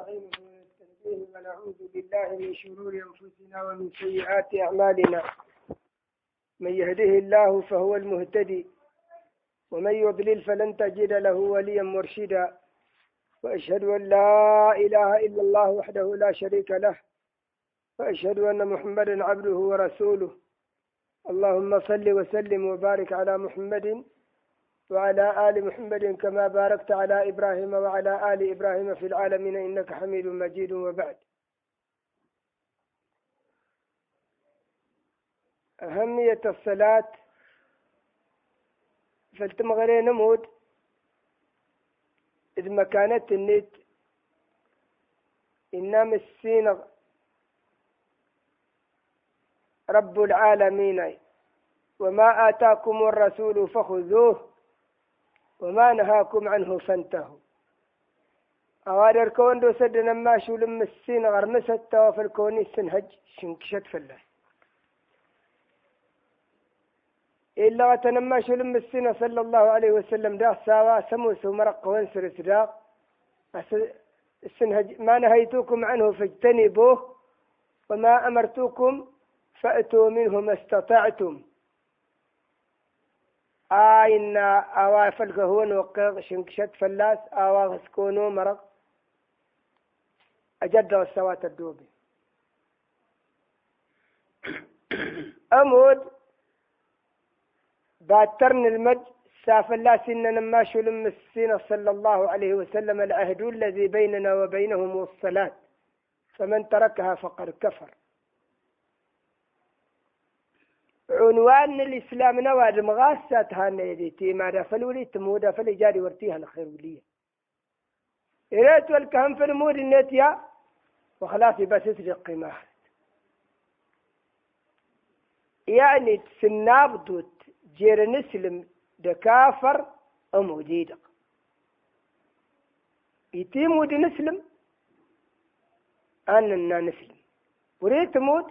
ونستعينه ونستهديه ونعوذ بالله من شرور أنفسنا ومن سيئات أعمالنا. من يهده الله فهو المهتدي ومن يضلل فلن تجد له وليا مرشدا. وأشهد أن لا إله إلا الله وحده لا شريك له وأشهد أن محمدا عبده ورسوله. اللهم صل وسلم وبارك على محمد وعلى آل محمد كما باركت على إبراهيم وعلى آل إبراهيم في العالمين إنك حميد مجيد وبعد. أهمية الصلاة فالتمغري نمود إذ ما كانت النت إنما السين رب العالمين وما آتاكم الرسول فخذوه وما نهاكم عنه فانتهوا. أوادر كون دو سدنا ما شو لم السين غرمست وفي الكون سنهج شنكشت فله إلا تنما شو لم السين صلى الله عليه وسلم دا ساوا سموس ومرق وانسر سداق السنهج ما نهيتكم عنه فاجتنبوه. وما أمرتكم فأتوا منه ما استطعتم. آينا أوا فالكهون وقيق شنكشت فلاس أوا غسكونو مرق أجد والسوات الدوبي أمود باترن المج ساف الله سننا ما شلم السين صلى الله عليه وسلم العهد الذي بيننا وبينهم الصلاة. فمن تركها فقد كفر عنوان الإسلام نواد مغاسات هانا يديتي ما دفل ولي تمودا فلجاري ورتيها الخير وليا إريت والكهم في المود النتيا وخلاص بس ترقي ما يعني تسناب دوت جير نسلم دكافر أم جيدق. يتيم ودي نسلم أننا نسلم. وريت تموت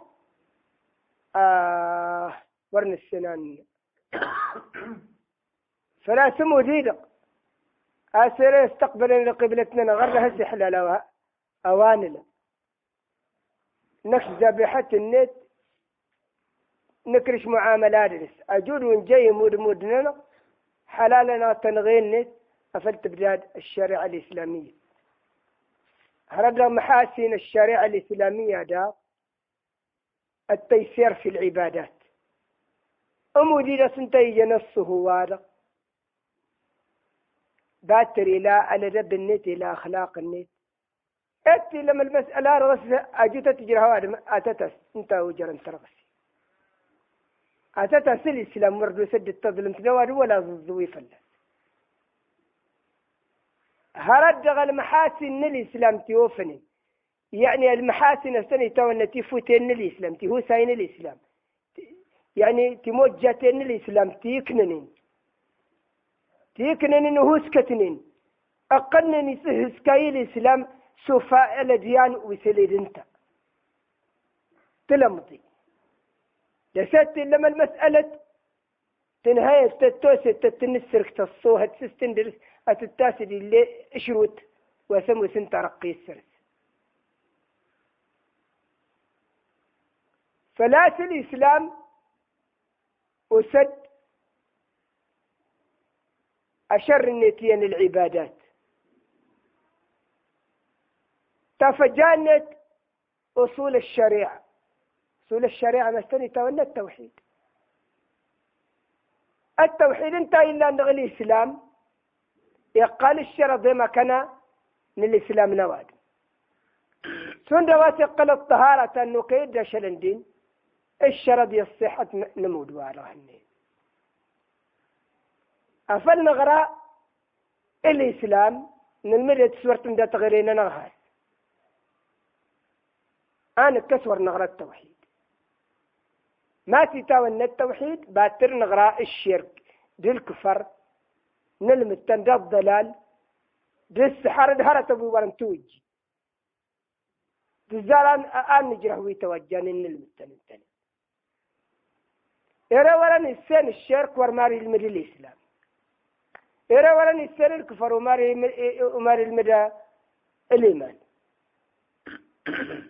آه ورن السنان. فلا سمو ديدق أسير يستقبل قبلتنا غير هسي حلال أواننا نكش ذبيحة النت. نكرش معاملات أجود ونجي مود مودنا حلالنا تنغين نت. أفلت بلاد الشريعة الإسلامية. هرد محاسن الشريعة الإسلامية دا. التيسير في العبادات. أمودي سنتي وارق باتر إلى على رب النت إلى أخلاق النت. أتي لما المسألة رس أجيت تجري هواد أتتس أنت وجر أنت رغسي أتتس الإسلام مرد سد التظلم تنوار ولا ضوي فلا هرد المحاسن الإسلام تيوفني. يعني المحاسن السنة تو التي فوتين الإسلام تي هو ساين الإسلام. يعني تموت جاتين الإسلام تيكننين تيكننين هو سكتنين أقنني سهسكاي الإسلام سوفا الأديان وسليد انت تلمضي. لست لما المسألة تنهاية تتوسة تتنسرك تصوها تستندرس أتتاسد اللي أشروت وسمو سنت رقي السرس. فلاس الإسلام وسد أشر النتين العبادات تفجانت أصول الشريعة. أصول الشريعة مستني تولى التوحيد. التوحيد انت إلا نغلي الإسلام يقال الشرط ما كان من الإسلام نواد سندوات يقل الطهارة أنه كيد شلندين الشرط الصحة نمود وارهني أفل نغرى الإسلام نلمد سورة دا تغيرين نغهر أنا كسور نغرى التوحيد. ما تتاون التوحيد باتر نغرى الشرك. دي الكفر نلمتن دا الضلال. دي السحر دهرة أبو ورن توجي. دي الزالان آن نجره ويتوجاني نلمتن انتني إرى ورن السين الشرك ورماري المدى الإسلام. إرى ورن السين الكفر وماري وماري المدى الإيمان.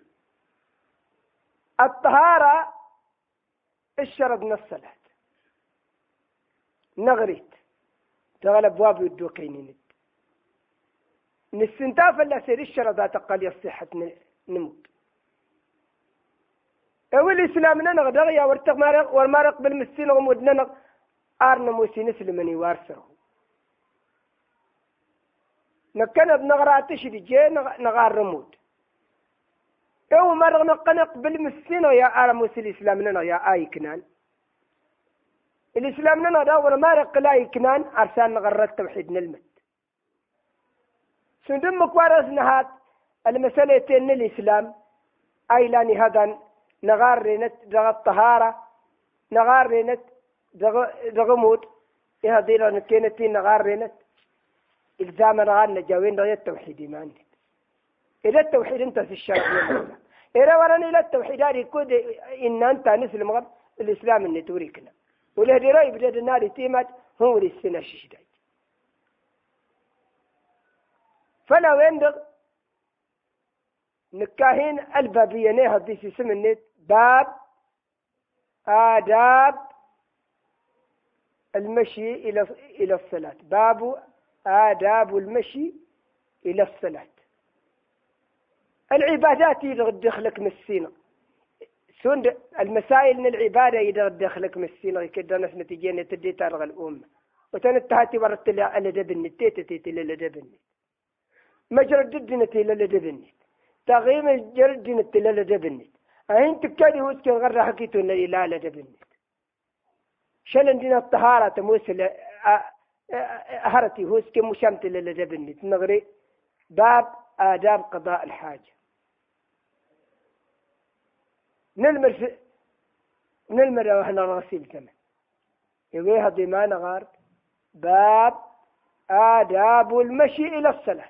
الطهارة الشرط من الصلاة. نغريت. تغلب أبواب يدوكينين نسنتاف اللي سير الشرط ذات قال يصحة نموت. أول الإسلام نغدغ يا ورتق مارق والمارق بالمسين غمود نغ آرنا موسي نسلمني وارسه نكنا بنغرا تشري جي نغار رمود. أو مرغ نقنق بالمسين يا آر موسي الإسلام نغ يا آي كنان. الإسلام نغ داور مارق لا كنان أرسال نغرى التوحيد نلمت. سندم مكوارز نهات المسألة الإسلام أي لاني هذا نغار رينت دغ الطهارة نغار رينت دغ دغمود إيه ديرا نكينتي نغار رينت. إلزام نغار نجاوين دغ التوحيد ما عندك إلى التوحيد أنت في الشرع. إلى وراني إلى التوحيد هذه كود إن أنت نسلم غير الإسلام اللي توريكنا وله رأي بدأ النار تيمت هو السنة شديد فلو عندك نكاهين البابية نيها دي النت باب آداب المشي إلى إلى الصلاة. باب آداب المشي إلى الصلاة. العبادات يدخلك من السينة. سند المسائل من العبادة يدخلك من السينة. كده ناس نتيجة تدي تارغ الأمة. وتنتهاتي ورت اللي دب النت تيتي اللي دب النت مجرد الدنيا اللي دب النت النت اللي دب النت أين هو كان غير حكيتو إن لا دبني شل عندنا الطهارة تموسل هرتي هو كم مشامت لا دبني نغري باب آداب قضاء الحاجة. نلمر في نلمر وإحنا غسيل كمان. يقول هذه ما نغار باب آداب المشي إلى الصلاة.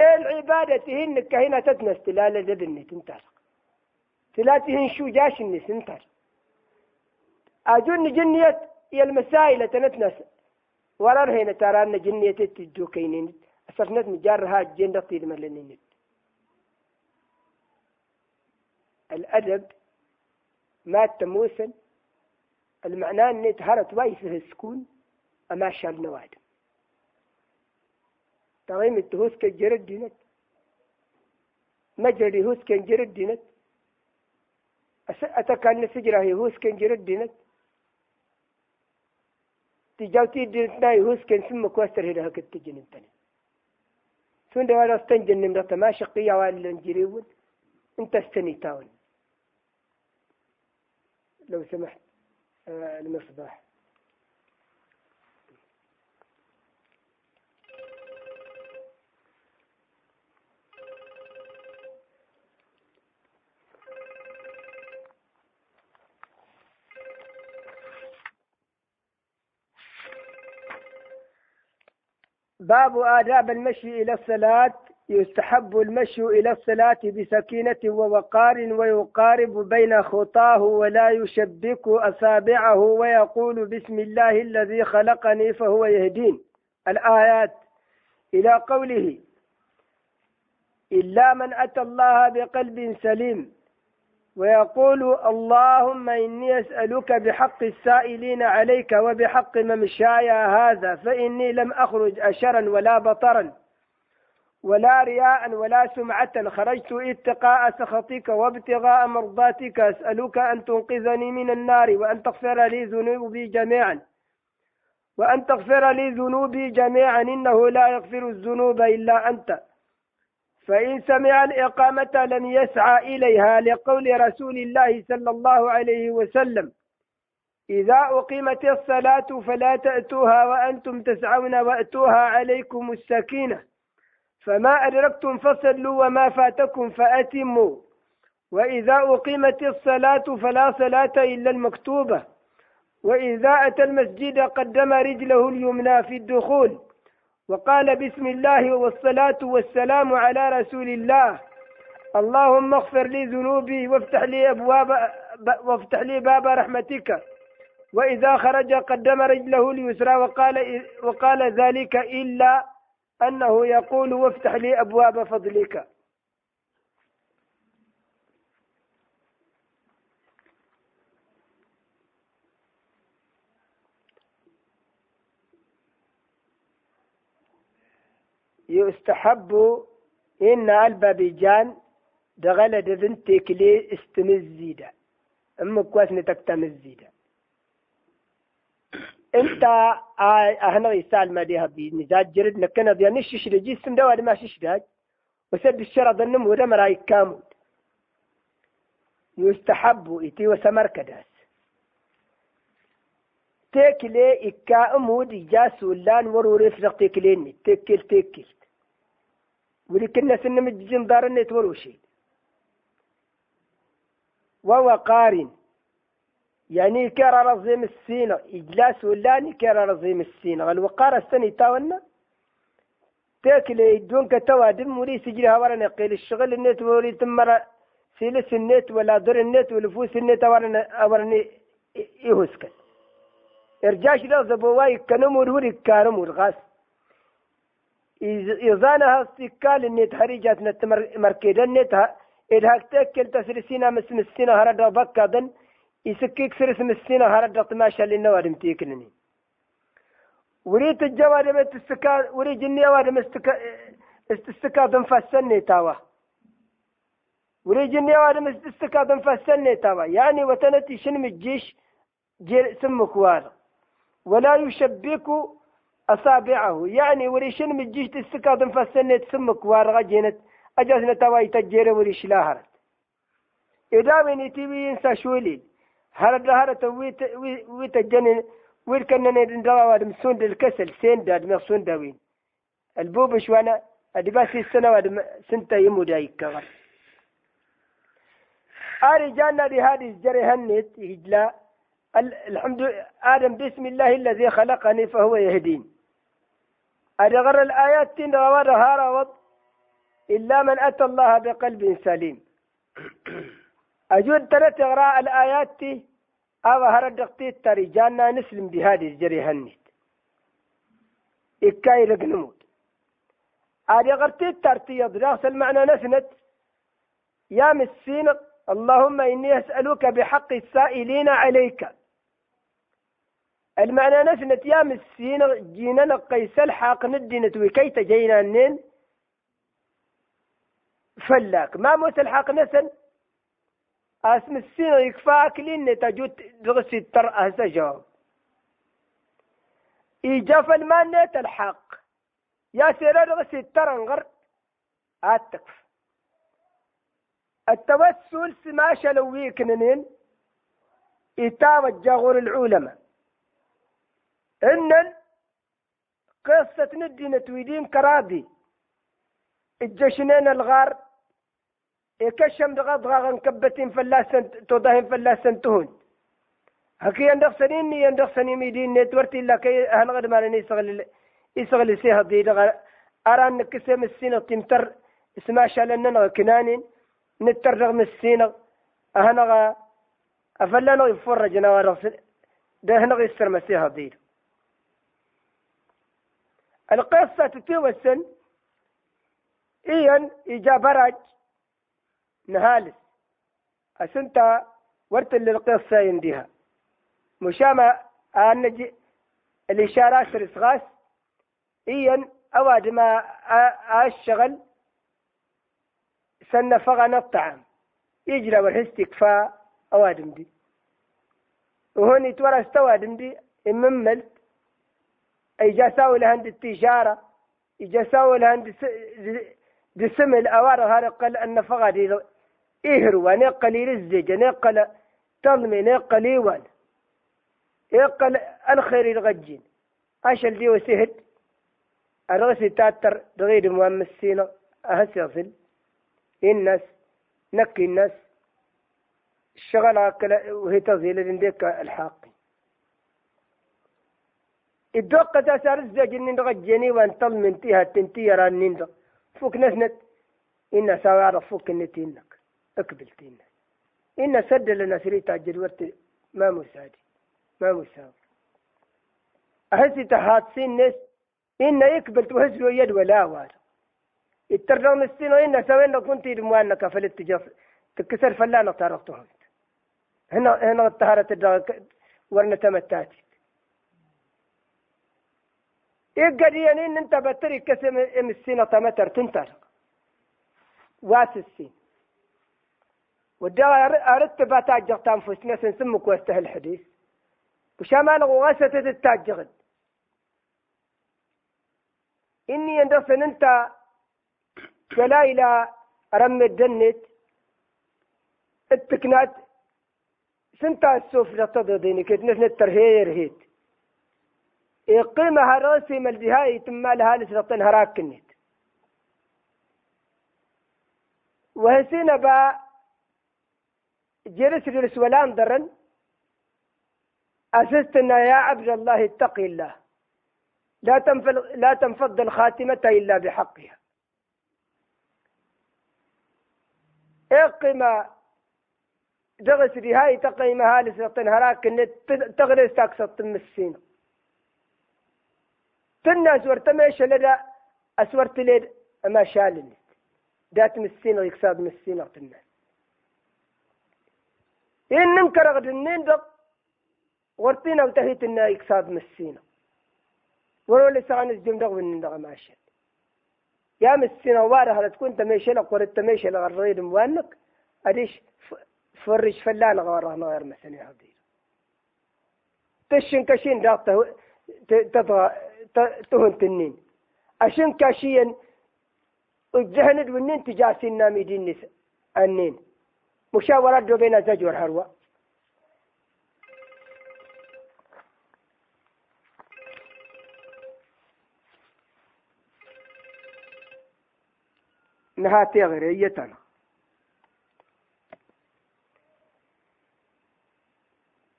العبادة هنك هنا تتنست لا لا دبني تنتهي ثلاثهن شو جاش النس انتر أجن جنية يا المسائل تنتنس ورر هنا ترى أن جنية تجو كينين أسرنت مجارها جنة طير ملنين الأدب ما تموسن المعنى أن تهرت وايفه السكون أما شال نوادم تغيم التهوس كجرد دينت مجري هوس كجرد دينت أتكلم سجرة يهوس كان جرد دينت تجاوتي دينتنا يهوس كان ثم كوستر هنا هكت تجن انتني سون ده ولا استنجن نمرة ما شقية ولا نجريون انت استني تاون. لو سمحت آه المصباح. باب آداب المشي إلى الصلاة. يستحب المشي إلى الصلاة بسكينة ووقار ويقارب بين خطاه ولا يشبك أصابعه ويقول بسم الله الذي خلقني فهو يهدين. الآيات إلى قوله إلا من أتى الله بقلب سليم ويقول اللهم إني أسألك بحق السائلين عليك وبحق ممشاي هذا فإني لم أخرج أشرا ولا بطرا ولا رياء ولا سمعة. خرجت اتقاء سخطك وابتغاء مرضاتك. أسألك أن تنقذني من النار وأن تغفر لي ذنوبي جميعا. وأن تغفر لي ذنوبي جميعا. إنه لا يغفر الذنوب إلا أنت. فإن سمع الإقامة لم يسعى إليها لقول رسول الله صلى الله عليه وسلم. إذا أقيمت الصلاة فلا تأتوها وأنتم تسعون وأتوها عليكم السكينة. فما أدركتم فصلوا وما فاتكم فأتموا. وإذا أقيمت الصلاة فلا صلاة إلا المكتوبة. وإذا أتى المسجد قدم رجله اليمنى في الدخول. وقال بسم الله والصلاة والسلام على رسول الله. اللهم اغفر لي ذنوبي وافتح لي أبواب وافتح لي باب رحمتك. وإذا خرج قدم رجله اليسرى وقال وقال ذلك إلا أنه يقول وافتح لي أبواب فضلك. يستحب إن البابيجان دغل دذن تكلي استمزيدا. أم كواس نتكتمزيدا. إنت اهنا يسال ما بمزاج جرد نكنا بيا. نشش رجي اسم دوا ما شش داج. وسد الشرع ظنم ودا مراي كامود. يستحب إتي وسمر كداس. تكلي إكا أمود إجاس ولان وروري فرق تكليني تكل تكل ولكن سن مجزين دارني تورو شيء. وهو قارن. يعني كرا رزيم السينة إجلاس ولاني كرا رزيم السينة الوقار السنة تاونا تاكل يدون كتوا دم ولي سجلها ورا قيل الشغل. النت ولي تمر سيلس النت ولا در النت ولفوس النت ورا ورا يهسكن إرجاش لا زبواي كنمور وري كانمور غاس. إذانها استكال النت هريجات نت مركيد النت إذا تأكل تسرسينا مسمسينا هردا بكا يسكيك سرس مسينا هرد طماشا للنوادم تيكلني. وريت الجواد مستكا وري جني واد مستكا استسكا دم فسني تاوا وري جني واد مستسكا دم فسني تاوا يعني وتنتي شنم الجيش جير سمك وار ولا يشبك أصابعه. يعني وري شنم الجيش تسكا دم فسني تسمك وار غجنت أجازنا تاوا يتجير وري شلاهرت إذا من تبي ينسى شولي هرد ويت ويت جنن وير كنا ندرا وادم سند الكسل سين داد ما سند وين البوب شوانا أدباسي السنة وادم سنتا يمود أيكا أري جانا لهذه الجري هنت الحمد آدم بسم الله الذي خلقني فهو يهدين. أدغر الآيات تين روادها روض إلا من أتى الله بقلب سليم. أجود ترى تقرأ الآيات تي أو هردقتي تريجانا نسلم بهذه الجري هنيت. إكاي رقنمود هذه غرتي ترتي دراس المعنى نسنت يا مسين اللهم إني أسألك بحق السائلين عليك. المعنى نسنت يا مسين جينا قيس الحاق ندنت وكي تجينا نين فلاك. ما موت الحاق نسن؟ أسم السين يكفاك لين تجوت دغسي التر أهسا جواب. إيجاف المال نيت الحق يا سيرا دغسي التر انغر أتكف التوسل سماش لو كننين إتابة جاغور العلماء. إن قصة ندي نتويدين كرادي الجشنين الغار إكشم دغاد غاغن كبتين فلاسن تودهن فلاسن تهون هكي يندق سنين يندق سنين ميدين نتورتي إلا كي أهل غد مالين يسغل يسغل سيها دي دغا أران نكسم السينة تمتر اسمع شالنا كنانين نتر رغم السينة أهنغا أفلنا يفر جنوار ده هنغ يسر مسيها دي القصة تتوسن إيان إجابة نهالس. أسنتا ورت للقصة ينديها. مشامة أنجي الإشارات رسغاس إيان أواد ما أشغل سنة فغن الطعام يجرى والحس تكفى أوادم دي وهون يتورى استوادم دي إمملت أي جاساو لهند التجارة يجاساو لهند دسم الأوار قال أن فغد إهروا نقل رزج نقل تظمي نقل إيوان يقل الخير الغجين أشل دي وسهد الرغس تاتر غير مؤمسين أهسيصل الناس نكي الناس. الشغل وهي تظهيل عندك الدقة تسار الزجن غجيني وانتل من تيها تنتي رانين فوق نسنت إن سوار فوق النتين أقبلتين إن سد لنا سريت ورت ما مساعدي ما مساوي أهسي تحاتسين نس إن يقبل وهزلوا يد ولا وار الترجم السين وإن سوينا كنت يدموانا كفلت تجف تكسر فلانا تعرفتهم هنا هنا الطهارة ورنا تمتاتي إيقاديين أنت بتري كسم امسينة تمتر تنتر. واسسين ودا أردت باتاجغ تنفسنا سنسمك واستهل الحديث وشمال غواسة تتاجغد إني أندرسن أنت فلا إلى رم الدنت التكنات سنتا السوف لتضديني كت نفن الترهير هيت. إقيمها راسي ملدهاي تما لها لسرطن هراك كنت وهسينا با جلس جلس ولان درن. أسستنا يا عبد الله اتقي الله. لا تنفل لا تنفض الخاتمة إلا بحقها. اقم دغس بهاي تقيم هالس هراك تغرس تاكسط السين تنا اسورت ماشي لدى اسورت ليد ما شال النت دات مسين يكساد مسين الناس إن ننكر غد النين دق ورتينا وتهيت النا يكساد مسينا ولو لسان الجم دق من دق ماشي يا مسينا وارا هلا تكون تمشي لك ورد تمشي لك الريد موانك أديش فرش فلان غير غير مثلا هذه. تشن كشين داق تطغى تهون تنين. أشن كاشين الجهند والنين تجاسين نامي دين النين مشاورات دو بين الزوج والحروة نهاتي غيريتنا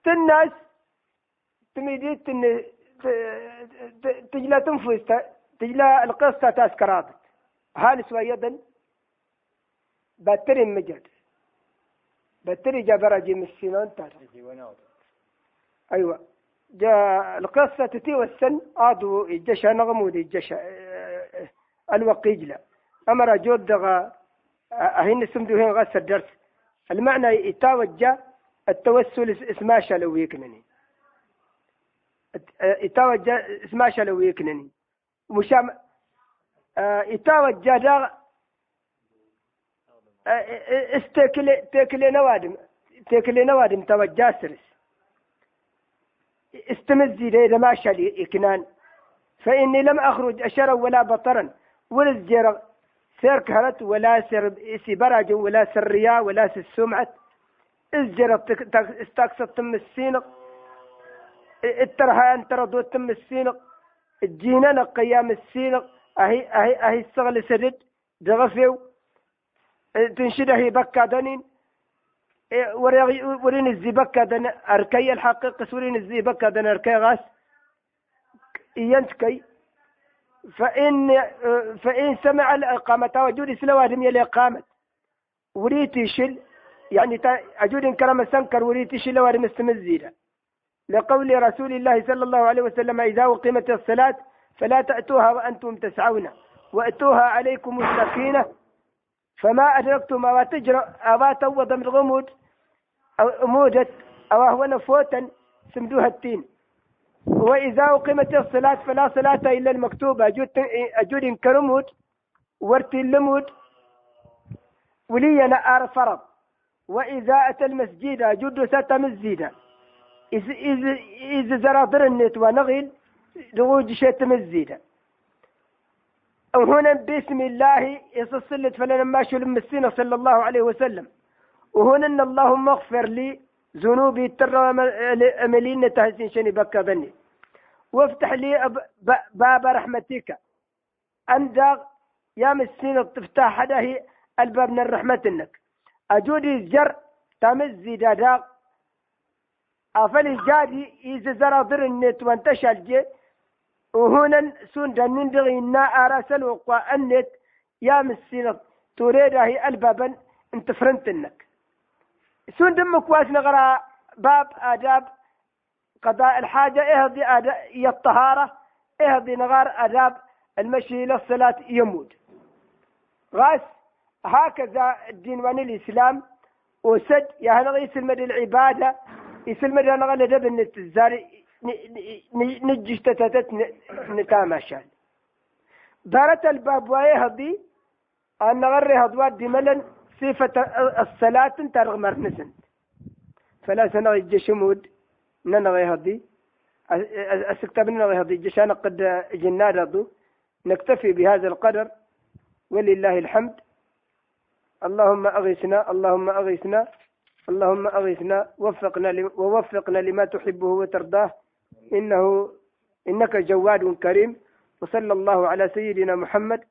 الناس تميديت تجلا تنفس تجلا القصة تاسكرات هالي سويدا باترين مجد. بتري جا برجي من السنان أيوة. جا القصة تتي والسن عادو الجشا نغمود الجشا الوقيجلة أمر جود دغا أهين سمدو هين غاس الدرس المعنى يتوجه التوسل اسماشا لو يكنني يتوجه اسماشا لو يكنني مشام يتوجه دغ استكلي نوادم تكلي نوادم توجه سرس. استمزي لي ما شالي إكنان فإني لم أخرج أشرا ولا بطرا ولا الزجر سير كهرت ولا سر سبرج ولا سريا ولا سمعة. الزجر استقصت تم السينق. الترهان تردو تم السينق الجينان قيام السينق أهي أهي أهي الصغل سرد دغفيو تنشده بكا دنين ورين الزي بكا دن أركي الحقيقة ورين الزي بكا دن أركي غاس ينتكي فإن فإن سمع الإقامة وجود سلوادم يلي قامت وريتي شل يعني أجود كلام سنكر وريتي شل وادم استمزيدا. لقول رسول الله صلى الله عليه وسلم إذا أقيمت الصلاة فلا تأتوها وأنتم تسعون وأتوها عليكم السكينة فما أدركتم أو تجرى أو توض من غمود أو مودت أو هو نفوتا سمدوها التين. وإذا أقيمت الصلاة فلا صلاة إلا المكتوبة أجود, كرمود ورتي اللمود ولينا أر فرض. وإذا أتى المسجد أجود ستة مسجدا. إذا زرادر النت ونغيل لغوج شت مسجدا وهنا باسم الله يصلت فلنا ما شو المسينة صلى الله عليه وسلم. وهنا إن اللهم اغفر لي ذنوبي ترى أملين تهزين شني بكا بني. وافتح لي باب رحمتك. أنزغ يا مسين تفتح هذه الباب من إنك أجودي الجر تمزي داداغ أفلي جادي إذا زرا ضر النت وانتشى الجي وهنا سون دنين دغينا أراسل وقوى النت. يا مسينة تريد هي البابا انت فرنتنك. سون دمك واش نغرى باب آداب. قضاء الحاجة إهدي هي الطهارة إهدي نغار آداب. المشي للصلاة يموت غاس هكذا الدين الإسلام. وسد يا هنغي يسلم العبادة. يسلم نغل دب النت الزاري نجش تتت نتامشان دارت الباب واي هضي أن غري هضوات دي ملن صفة الصلاة ترغمر نسنت فلا سنغي الجشمود ننغي هضي أسكتب ننغي هضي جشان قد جناد هضو نكتفي بهذا القدر ولله الحمد. اللهم أغثنا اللهم أغثنا اللهم أغثنا وفقنا ووفقنا لما تحبه وترضاه. إنه إنك جواد كريم. وصلى الله على سيدنا محمد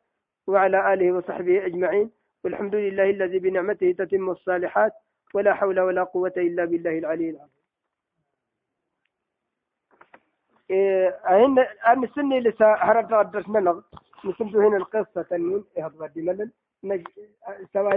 وعلى آله وصحبه أجمعين. والحمد لله الذي بنعمته تتم الصالحات. ولا حول ولا قوة إلا بالله العلي العظيم. إيه أهن أن السنة لسا هرب الدرس منغ نسمته هنا القصة تنين. إيه هذا ملل. سواء